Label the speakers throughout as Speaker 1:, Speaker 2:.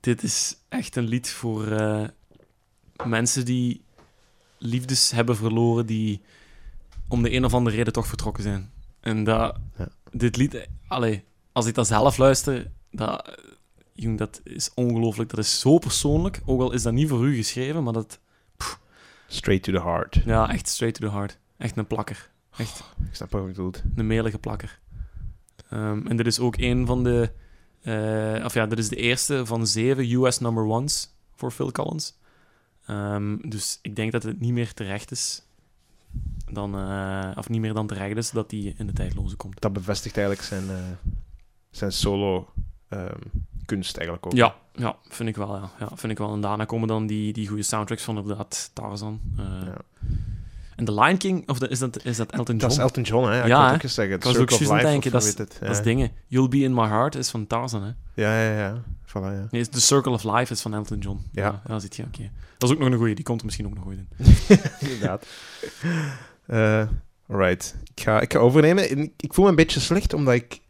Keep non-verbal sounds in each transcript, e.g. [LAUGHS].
Speaker 1: dit is echt een lied voor eh, mensen die liefdes hebben verloren, die om de een of andere reden toch vertrokken zijn. En dat,
Speaker 2: Ja.
Speaker 1: dit lied, allee, als ik dat zelf luister, dat, jong, dat is ongelooflijk. Dat is zo persoonlijk, ook al is dat niet voor u geschreven, maar dat,
Speaker 2: Straight to the heart.
Speaker 1: ja, echt straight to the heart. Echt een plakker. Echt.
Speaker 2: Ik snap wat je bedoelt.
Speaker 1: Een melige plakker. Ehm, en dit is ook een van de... eh, of ja, dit is de eerste van zeven US number ones voor Phil Collins. Ehm, dus ik denk dat het niet meer terecht is dan... eh, of niet meer dan terecht is dat hij in de tijdloze komt.
Speaker 2: Dat bevestigt eigenlijk zijn, eh, zijn solo ehm, kunst eigenlijk ook.
Speaker 1: Ja, ja, vind ik wel, ja. ja. Vind ik wel. En daarna komen dan die, die goede soundtracks van inderdaad Tarzan.
Speaker 2: Ja.
Speaker 1: En The Lion King, of de- is, dat, is dat Elton John?
Speaker 2: Dat is Elton John, hè? Ik
Speaker 1: Ja,
Speaker 2: het
Speaker 1: hè?
Speaker 2: ook eens zeggen.
Speaker 1: Ik was ook juist denken, dat dat is dingen. You'll Be In My Heart is van Tarzan, hè?
Speaker 2: Ja, ja, ja. Voilà, ja.
Speaker 1: Nee, The Circle of Life is van Elton John.
Speaker 2: Ja.
Speaker 1: Ja, zit je, oké. Dat is ook nog een goeie, die komt er misschien ook nog ooit in. [LAUGHS] [LAUGHS]
Speaker 2: Inderdaad. Eh alright. Ik ga, ik ga overnemen. En Ik voel me een beetje slecht, omdat ik...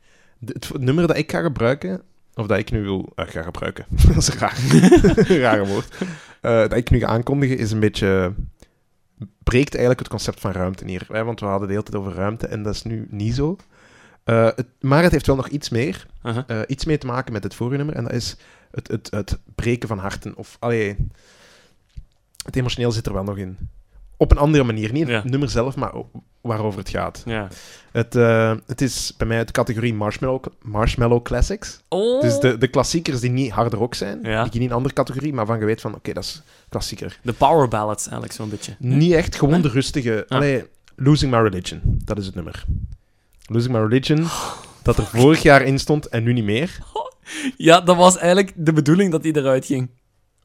Speaker 2: Het nummer dat ik ga gebruiken, of dat ik nu wil... eh, ga gebruiken. [LAUGHS] dat is raar. een rare woord. Eh, dat ik nu ga aankondigen, is een beetje... Breekt eigenlijk het concept van ruimte hier. Hè? Want we hadden de hele tijd over ruimte, en dat is nu niet zo. Eh, het, maar het heeft wel nog iets meer. Eh, iets mee te maken met het vorige nummer. En dat is het, het, het breken van harten. Of, allee, het emotioneel zit er wel nog in. Op een andere manier. Niet het nummer zelf, maar waarover het gaat.
Speaker 1: Ja.
Speaker 2: Het, eh, het is bij mij de categorie Marshmallow, marshmallow Classics.
Speaker 1: Oh!
Speaker 2: Dus de, de klassiekers die niet hard rock zijn.
Speaker 1: Ja.
Speaker 2: Die in een andere categorie, maar van je weet van, oké, dat is klassieker.
Speaker 1: De power ballads, eigenlijk zo'n beetje.
Speaker 2: Niet echt, gewoon
Speaker 1: Nee?
Speaker 2: de rustige...
Speaker 1: Ah.
Speaker 2: Allee, Losing My Religion. Dat is het nummer. Losing My Religion, [GASPS] dat er vorig jaar in stond en nu niet meer. [LAUGHS]
Speaker 1: Ja, dat was eigenlijk de bedoeling dat hij eruit ging.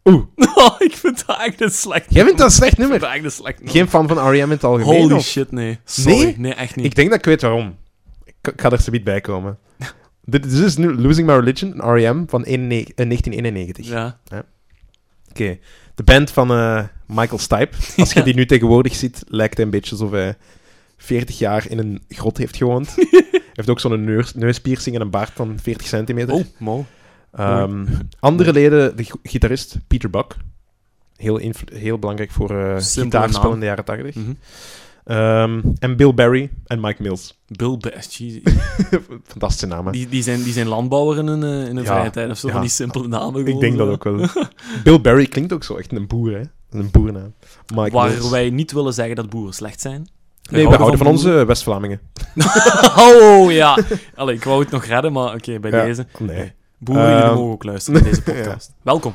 Speaker 2: Oeh, [LAUGHS]
Speaker 1: Oh, ik vind dat echt een slecht
Speaker 2: jij vindt dat een slecht
Speaker 1: Ik
Speaker 2: nummer?
Speaker 1: vind dat echt een slecht nummer.
Speaker 2: Geen fan van R.E.M. in het algemeen?
Speaker 1: Holy
Speaker 2: of?
Speaker 1: shit, nee. Sorry.
Speaker 2: Nee?
Speaker 1: Nee, echt niet.
Speaker 2: Ik denk dat ik weet waarom. Ik, ik ga er zoiets bij komen. [LAUGHS] Dit, is nu Losing My Religion, een R.E.M. van 91 eh, 1991.
Speaker 1: Ja.
Speaker 2: Oké. De band van eh, Michael Stipe. Als je [LAUGHS] die nu tegenwoordig ziet, lijkt hij een beetje alsof hij 40 jaar in een grot heeft gewoond. Hij heeft ook zo'n neus, neuspiercing en een baard van 40 centimeter.
Speaker 1: Oh, mooi.
Speaker 2: Ehm, [LAUGHS] andere leden, de gi- gitarist Peter Buck. Heel, heel belangrijk voor eh
Speaker 1: Simpele
Speaker 2: gitaarspel in de jaren 80.
Speaker 1: Mhm.
Speaker 2: Ehm, en Bill Barry en Mike Mills.
Speaker 1: Bill Best, jeez. [LAUGHS]
Speaker 2: Fantastische namen.
Speaker 1: Die, die, zijn, die zijn landbouwer in hun, eh, in hun
Speaker 2: Ja,
Speaker 1: vrije tijd of zo.
Speaker 2: ja.
Speaker 1: Van die simpele namen.
Speaker 2: Ik denk
Speaker 1: zo.
Speaker 2: dat ook wel. [LAUGHS] Bill Barry klinkt ook zo echt een boer, hè? Een boernaam. Mike
Speaker 1: Waar
Speaker 2: Mills.
Speaker 1: wij niet willen zeggen dat boeren slecht zijn.
Speaker 2: Nee, we houden van onze West-Vlamingen.
Speaker 1: oh, ja. Allee, ik wou het nog redden, maar oké, bij
Speaker 2: Ja.
Speaker 1: deze.
Speaker 2: Nee.
Speaker 1: Boeren, jullie
Speaker 2: Ehm,
Speaker 1: mogen ook luisteren naar deze [LAUGHS] podcast. Welkom.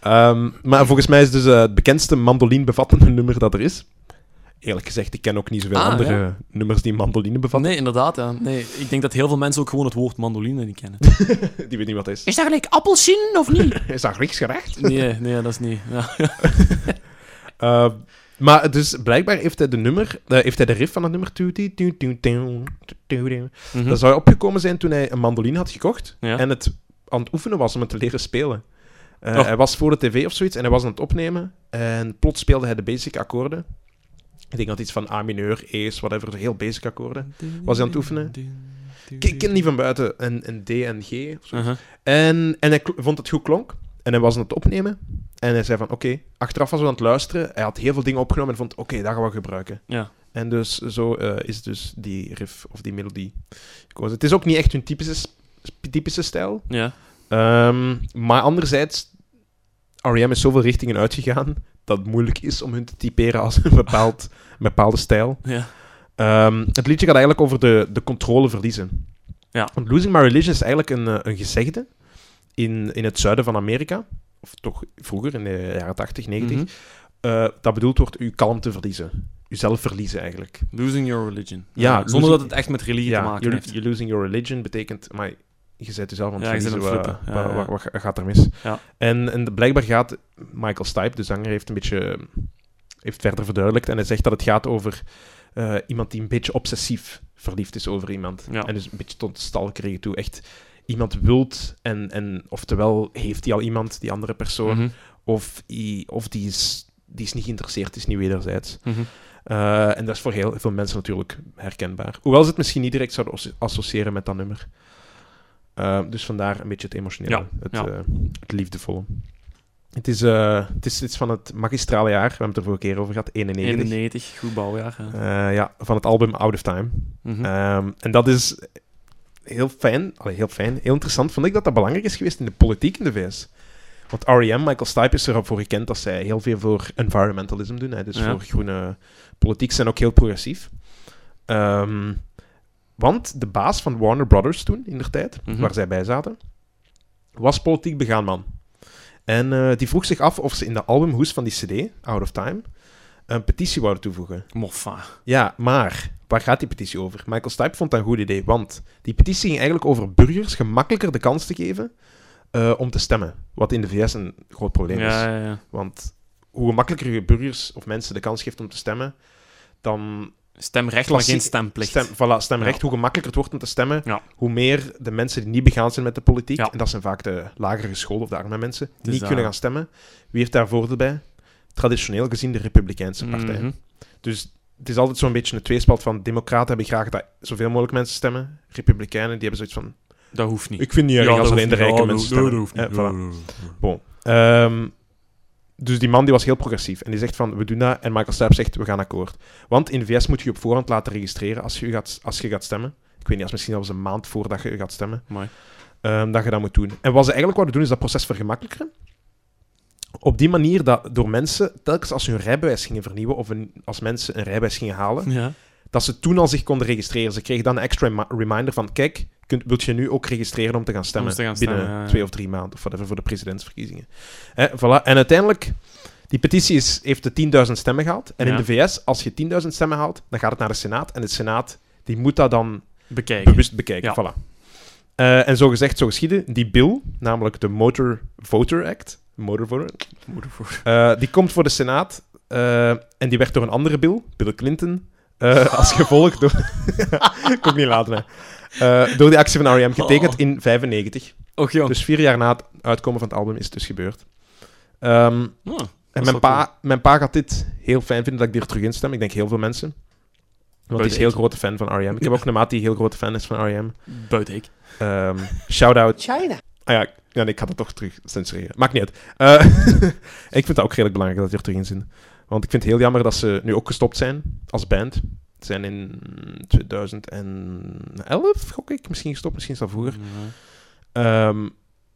Speaker 2: Ehm, maar volgens mij is dus eh, het bekendste mandoline bevattende nummer dat er is. Eerlijk gezegd, ik ken ook niet zoveel
Speaker 1: Ah,
Speaker 2: andere
Speaker 1: ja.
Speaker 2: nummers die mandoline bevatten.
Speaker 1: Nee, inderdaad. Ja. Nee, ik denk dat heel veel mensen ook gewoon het woord mandoline niet kennen. [LAUGHS]
Speaker 2: Die weet niet wat het is.
Speaker 1: Is dat gelijk appelsien of niet? [LAUGHS]
Speaker 2: Is dat Grieks gerecht?
Speaker 1: Nee, nee, dat is niet. Ja.
Speaker 2: Eh, maar dus blijkbaar heeft hij de nummer, eh, heeft hij de riff van het nummer.
Speaker 1: Mhm.
Speaker 2: Dat zou opgekomen zijn toen hij een mandoline had gekocht
Speaker 1: Ja.
Speaker 2: en het aan het oefenen was om het te leren spelen.
Speaker 1: Oh.
Speaker 2: Hij was voor de tv of zoiets en hij was aan het opnemen en plots speelde hij de basic akkoorden. Ik denk dat iets van A mineur, E's, whatever, heel basic akkoorden. Was hij aan het oefenen? Ik ken die van buiten, en, en D en G. Of zo.
Speaker 1: Uh-huh.
Speaker 2: En, en hij vond het goed klonk. En hij was aan het opnemen. En hij zei van, oké, achteraf was hij aan het luisteren. Hij had heel veel dingen opgenomen en vond, oké, dat gaan we gebruiken.
Speaker 1: Ja.
Speaker 2: En dus zo eh, is dus die riff of die melodie gekozen. Het is ook niet echt hun typische, typische stijl.
Speaker 1: Ja.
Speaker 2: Ehm, maar anderzijds, R.E.M. is zoveel richtingen uitgegaan dat het moeilijk is om hun te typeren als een, bepaald, [LAUGHS] een bepaalde stijl.
Speaker 1: Ja.
Speaker 2: Ehm, het liedje gaat eigenlijk over de, de controle verliezen.
Speaker 1: Ja.
Speaker 2: Want Losing My Religion is eigenlijk een, eh, een gezegde in, in het zuiden van Amerika, of toch vroeger, in de jaren 80, 90,
Speaker 1: Mhm.
Speaker 2: eh, dat bedoeld wordt u kalm te verliezen. Uzelf verliezen eigenlijk.
Speaker 1: Losing your religion.
Speaker 2: Ja,
Speaker 1: zonder dat het echt met religie te maken
Speaker 2: you're,
Speaker 1: heeft.
Speaker 2: you're losing your religion betekent, maar je zet jezelf aan het
Speaker 1: Ja,
Speaker 2: verliezen.
Speaker 1: aan het
Speaker 2: Wat, gaat er mis?
Speaker 1: Ja.
Speaker 2: En, en blijkbaar gaat Michael Stipe, de zanger, heeft een beetje heeft verder verduidelijkt en hij zegt dat het gaat over eh, iemand die een beetje obsessief verliefd is over iemand. En dus een beetje tot stalkerige toe. Echt iemand wilt en, en oftewel heeft hij al iemand, die andere persoon,
Speaker 1: Mhm.
Speaker 2: of, i- of die, is, die is niet geïnteresseerd, is niet wederzijds.
Speaker 1: Mhm.
Speaker 2: Eh, en dat is voor heel veel mensen natuurlijk herkenbaar. Hoewel ze het misschien niet direct zouden as- associëren met dat nummer. Eh, dus vandaar een beetje het emotionele,
Speaker 1: Ja,
Speaker 2: het,
Speaker 1: ja.
Speaker 2: eh, het liefdevolle. Het is, het, is, het is van het magistrale jaar, we hebben het er vorige keer over gehad, 91.
Speaker 1: 91, goed bouwjaar.
Speaker 2: ja, van het album Out of Time.
Speaker 1: Mhm.
Speaker 2: Ehm, en dat is heel fijn, allee, heel fijn, heel interessant. Vond ik dat dat belangrijk is geweest in de politiek in de VS. Want R.E.M., Michael Stipe, is erop voor gekend dat zij heel veel voor environmentalism doen. Hè, dus
Speaker 1: Ja.
Speaker 2: voor groene politiek zijn ook heel progressief. Ehm, want de baas van Warner Brothers toen, in der tijd,
Speaker 1: Mhm.
Speaker 2: waar zij bij zaten, was politiek begaan man. En eh, die vroeg zich af of ze in de albumhoes van die CD, Out of Time, een petitie wouden toevoegen.
Speaker 1: Moffa.
Speaker 2: Ja, maar waar gaat die petitie over? Michael Stipe vond dat een goed idee, want die petitie ging eigenlijk over burgers gemakkelijker de kans te geven eh, om te stemmen. Wat in de VS een groot probleem is.
Speaker 1: Ja, ja.
Speaker 2: Want hoe gemakkelijker je burgers of mensen de kans geeft om te stemmen, dan
Speaker 1: Stemrecht, maar geen stemplicht.
Speaker 2: Stem, voilà, stemrecht,
Speaker 1: Ja.
Speaker 2: hoe gemakkelijker het wordt om te stemmen,
Speaker 1: Ja.
Speaker 2: hoe meer de mensen die niet begaan zijn met de politiek,
Speaker 1: Ja.
Speaker 2: en dat zijn vaak de lagere geschoolden of de arme mensen,
Speaker 1: Dus
Speaker 2: niet
Speaker 1: dat-
Speaker 2: kunnen gaan stemmen. Wie heeft daar voordeel bij? Traditioneel gezien de Republikeinse partij.
Speaker 1: Mhm.
Speaker 2: Dus het is altijd zo'n beetje een tweespalt van democraten hebben graag dat zoveel mogelijk mensen stemmen. Republikeinen die hebben zoiets van,
Speaker 1: Dat hoeft niet.
Speaker 2: ik vind niet erg
Speaker 1: dat
Speaker 2: als alleen de rijke
Speaker 1: Ja,
Speaker 2: mensen
Speaker 1: dat-
Speaker 2: stemmen.
Speaker 1: dat hoeft niet.
Speaker 2: Eh, voilà. Bon. Ehm, dus die man die was heel progressief. En die zegt van, we doen dat. En Michael Stipe zegt, we gaan akkoord. Want in de VS moet je je op voorhand laten registreren als je gaat, als je gaat stemmen. Ik weet niet, als misschien zelfs een maand voordat je gaat stemmen. Ehm, dat je dat moet doen. En wat ze eigenlijk wouden doen, is dat proces vergemakkelijken. Op die manier dat door mensen, telkens als ze hun rijbewijs gingen vernieuwen, of een, als mensen een rijbewijs gingen halen,
Speaker 1: Ja.
Speaker 2: dat ze toen al zich konden registreren. Ze kregen dan een extra remi- reminder van, kijk, kunt, wilt je nu ook registreren om te gaan stemmen?
Speaker 1: Om te gaan
Speaker 2: binnen
Speaker 1: stemmen, ja, ja.
Speaker 2: twee of drie maanden, of whatever, voor de presidentsverkiezingen. Hè, voilà. En uiteindelijk, die petitie is, heeft de 10.000 stemmen gehaald. En in de VS, als je 10.000 stemmen haalt, dan gaat het naar de Senaat. En de Senaat, die moet dat dan
Speaker 1: Bekijken.
Speaker 2: bewust bekijken. Voilà. Eh, en zo gezegd, zo geschieden, die bill, namelijk de Motor Voter Act, Motor Voter,
Speaker 1: Moeder voor.
Speaker 2: eh, die komt voor de Senaat eh, en die werd door een andere bill, Bill Clinton, eh, als gevolg door... [LAUGHS] ook niet laten, hè. Eh, door die actie van R.E.M. getekend
Speaker 1: Oh.
Speaker 2: in 95.
Speaker 1: Och, jong.
Speaker 2: Dus vier jaar na het uitkomen van het album is het dus gebeurd. Ehm,
Speaker 1: Oh,
Speaker 2: en mijn pa, mijn pa gaat dit heel fijn vinden dat ik hier terug in stem. Ik denk heel veel mensen. Want hij is een heel grote fan van R.E.M. Ik heb ook [LAUGHS] een maat die heel grote fan is van R.E.M.
Speaker 1: buiten ik.
Speaker 2: Ehm Shout-out.
Speaker 3: China.
Speaker 2: Ah ja, ja nee, ik ga het toch terug censureren. Maakt niet uit. Eh, [LAUGHS] ik vind het ook redelijk belangrijk dat die er terug in zitten. Want ik vind het heel jammer dat ze nu ook gestopt zijn als band. Ze zijn in 2011, gok ik, misschien gestopt, misschien is dat vroeger. Ehm,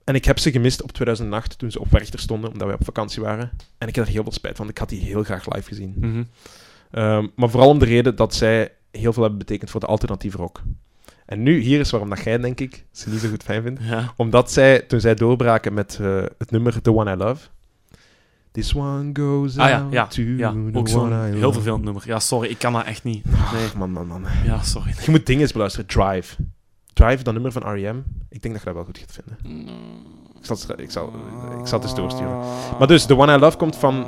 Speaker 2: en ik heb ze gemist op 2008 toen ze op Werchter stonden, omdat wij op vakantie waren. En ik heb er heel veel spijt van. Ik had die heel graag live gezien.
Speaker 1: Mhm.
Speaker 2: Ehm, maar vooral om de reden dat zij heel veel hebben betekend voor de alternatieve rock. En nu, hier is waarom dat jij, denk ik, ze niet zo goed fijn vindt.
Speaker 1: Ja.
Speaker 2: Omdat zij, toen zij doorbraken met eh, het nummer The One I Love... This one goes
Speaker 1: Ah ja, ja,
Speaker 2: to
Speaker 1: ja. Ook zo'n heel
Speaker 2: love.
Speaker 1: vervelend nummer. Ja, sorry, ik kan dat echt niet.
Speaker 2: Ach,
Speaker 1: Nee.
Speaker 2: man, man, man.
Speaker 1: Ja, sorry.
Speaker 2: Je moet dingen eens beluisteren. Drive. Drive, dat nummer van R.E.M. Ik denk dat je dat wel goed gaat vinden. Ik zal, ik zal, ik zal het eens doorsturen. Maar dus, The One I Love komt van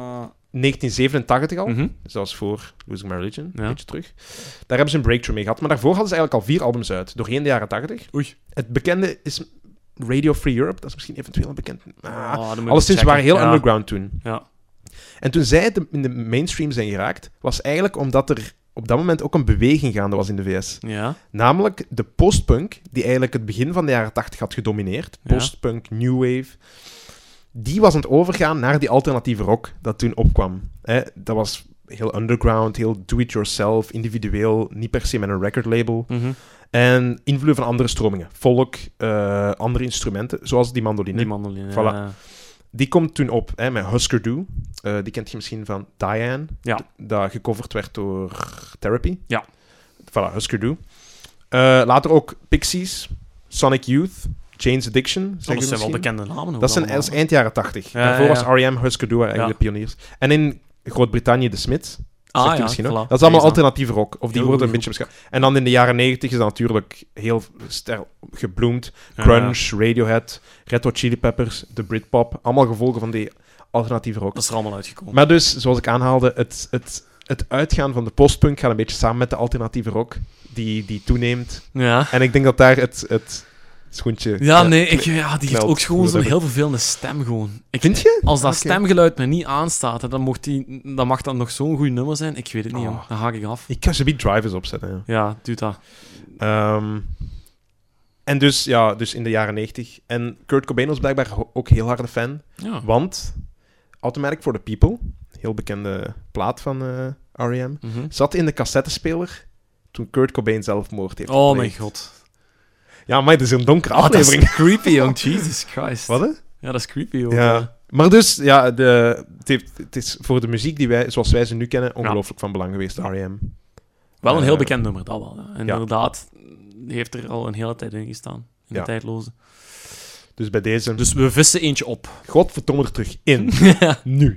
Speaker 2: 1987 al.
Speaker 1: Mhm.
Speaker 2: Dus dat was voor Losing My Religion, een
Speaker 1: Ja.
Speaker 2: beetje terug. Daar hebben ze een breakthrough mee gehad. Maar daarvoor hadden ze eigenlijk al vier albums uit, doorheen de jaren 80.
Speaker 1: Oei.
Speaker 2: Het bekende is Radio Free Europe. Dat is misschien eventueel een bekend. Ah,
Speaker 1: Oh, dan moet ik
Speaker 2: alleszins waren heel
Speaker 1: Ja.
Speaker 2: underground toen.
Speaker 1: Ja.
Speaker 2: En toen zij de- in de mainstream zijn geraakt, was eigenlijk omdat er op dat moment ook een beweging gaande was in de VS.
Speaker 1: Ja.
Speaker 2: Namelijk de postpunk, die eigenlijk het begin van de jaren 80 had gedomineerd. Postpunk, new wave. Die was aan het overgaan naar die alternatieve rock dat toen opkwam. Hè, dat was heel underground, heel do-it-yourself, individueel, niet per se met een recordlabel.
Speaker 1: Mhm.
Speaker 2: En invloed van andere stromingen. Folk, eh, andere instrumenten, zoals die mandoline.
Speaker 1: Die mandoline.
Speaker 2: Voilà.
Speaker 1: ja.
Speaker 2: Die komt toen op hè, met Husker Du. Eh, die kent je misschien van Diane.
Speaker 1: Ja.
Speaker 2: Dat gecoverd werd door Therapy.
Speaker 1: Ja.
Speaker 2: Voilà, Husker Du. Eh, later ook Pixies, Sonic Youth, Jane's Addiction.
Speaker 1: Oh, dat zijn wel bekende namen.
Speaker 2: Dat zijn dat is eind jaren 80.
Speaker 1: Ja,
Speaker 2: Daarvoor was. R.E.M., Husker Du eigenlijk de pioniers. En in Groot-Brittannië de Smiths.
Speaker 1: Ah, ja, voilà.
Speaker 2: Dat is allemaal alternatieve rock. Of die
Speaker 1: Heel
Speaker 2: worden een beetje beschouwd. En dan in de jaren 90 is dat natuurlijk heel ster gebloemd. Crunch, Radiohead, Red Hot Chili Peppers, de Britpop. Allemaal gevolgen van die alternatieve rock.
Speaker 1: Dat is er allemaal uitgekomen.
Speaker 2: Maar dus, zoals ik aanhaalde, het, het, het uitgaan van de postpunk gaat een beetje samen met de alternatieve rock die, die toeneemt.
Speaker 1: Ja.
Speaker 2: En ik denk dat daar het, het schoentje...
Speaker 1: Ja, nee, ik, ja, die heeft ook gewoon zo'n heel vervelende stem gewoon. Ik,
Speaker 2: Vind je?
Speaker 1: Als dat stemgeluid me niet aanstaat, dan, mocht die, dan mag dat nog zo'n goed nummer zijn. Ik weet het niet,
Speaker 2: Oh.
Speaker 1: Dan haak ik af.
Speaker 2: Ik kan ze bij drivers opzetten. Ja.
Speaker 1: Ja, doe dat.
Speaker 2: Ehm, En dus, ja, dus in de jaren 90. En Kurt Cobain was blijkbaar ook heel harde fan.
Speaker 1: Ja.
Speaker 2: Want Automatic for the People, heel bekende plaat van eh, R.E.M.,
Speaker 1: Mhm.
Speaker 2: zat in de cassettespeler toen Kurt Cobain zelfmoord heeft
Speaker 1: Oh mijn god.
Speaker 2: Ja, maar het is een donkere
Speaker 1: Oh, dat is
Speaker 2: aflevering. [LAUGHS]
Speaker 1: creepy, jong. Jesus Christ.
Speaker 2: Wat, hè?
Speaker 1: Ja, dat is creepy, joh.
Speaker 2: Ja. Maar dus, ja, de, het, heeft- het is voor de muziek die wij, zoals wij ze nu kennen, ongelooflijk van belang geweest, R.E.M.
Speaker 1: Wel een heel
Speaker 2: Eh,
Speaker 1: bekend nummer, dat wel. En
Speaker 2: ja.
Speaker 1: Inderdaad, die heeft er al een hele tijd in gestaan. In de
Speaker 2: Ja.
Speaker 1: tijdloze.
Speaker 2: Dus bij deze,
Speaker 1: Dus we vissen eentje op.
Speaker 2: godverdomme er terug in. [LAUGHS] Nu.